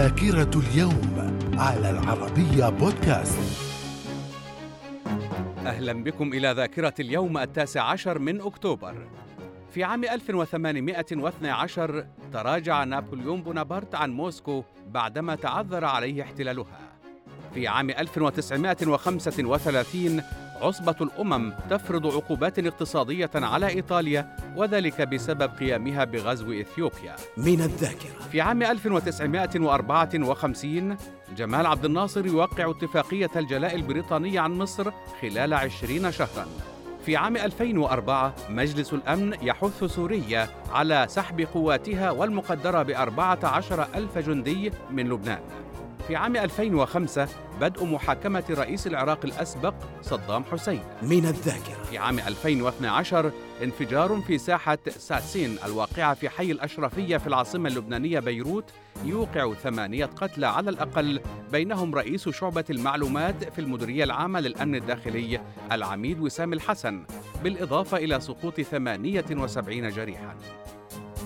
ذاكرة اليوم على العربية بودكاست. أهلا بكم إلى ذاكرة اليوم التاسع عشر من أكتوبر. في عام 1812 تراجع نابليون بونابرت عن موسكو بعدما تعذر عليه احتلالها. في عام 1935 عصبة الأمم تفرض عقوبات اقتصادية على إيطاليا وذلك بسبب قيامها بغزو إثيوبيا. من الذاكرة. في عام 1954 جمال عبد الناصر يوقع اتفاقية الجلاء البريطانية عن مصر خلال عشرين شهراً. في عام 2004 مجلس الأمن يحث سوريا على سحب قواتها والمقدرة بأربعة عشر ألف جندي من لبنان. في عام 2005 بدء محاكمة رئيس العراق الأسبق صدام حسين. من الذاكرة. في عام 2012 انفجار في ساحة ساسين الواقعة في حي الأشرفية في العاصمة اللبنانية بيروت يوقع ثمانية قتلى على الأقل بينهم رئيس شعبة المعلومات في المديرية العامة للأمن الداخلي العميد وسام الحسن بالإضافة إلى سقوط 78 جريحاً.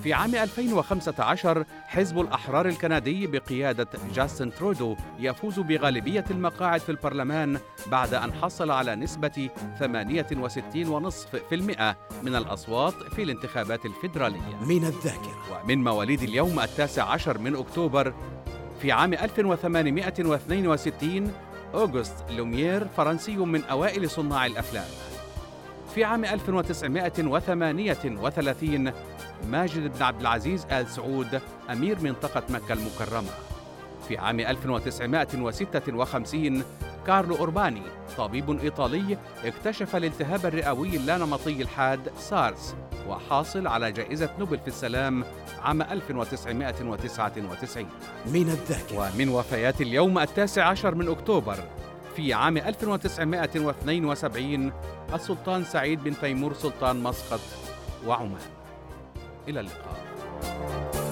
في عام 2015 حزب الأحرار الكندي بقيادة جاستن ترودو يفوز بغالبية المقاعد في البرلمان بعد أن حصل على نسبة 68.5% من الأصوات في الانتخابات الفيدرالية. من الذاكرة. ومن مواليد اليوم التاسع عشر من أكتوبر في عام 1862 أوغست لوميير فرنسي من أوائل صناع الأفلام. في عام 1938 ماجد بن عبد العزيز آل سعود أمير منطقة مكة المكرمة. في عام 1956 كارلو أورباني طبيب إيطالي اكتشف الالتهاب الرئوي اللانمطي الحاد سارس وحاصل على جائزة نوبل في السلام عام 1999 من الذاكرة. ومن وفيات اليوم التاسع عشر من أكتوبر في عام 1972 السلطان سعيد بن تيمور سلطان مسقط وعمان. إلى اللقاء.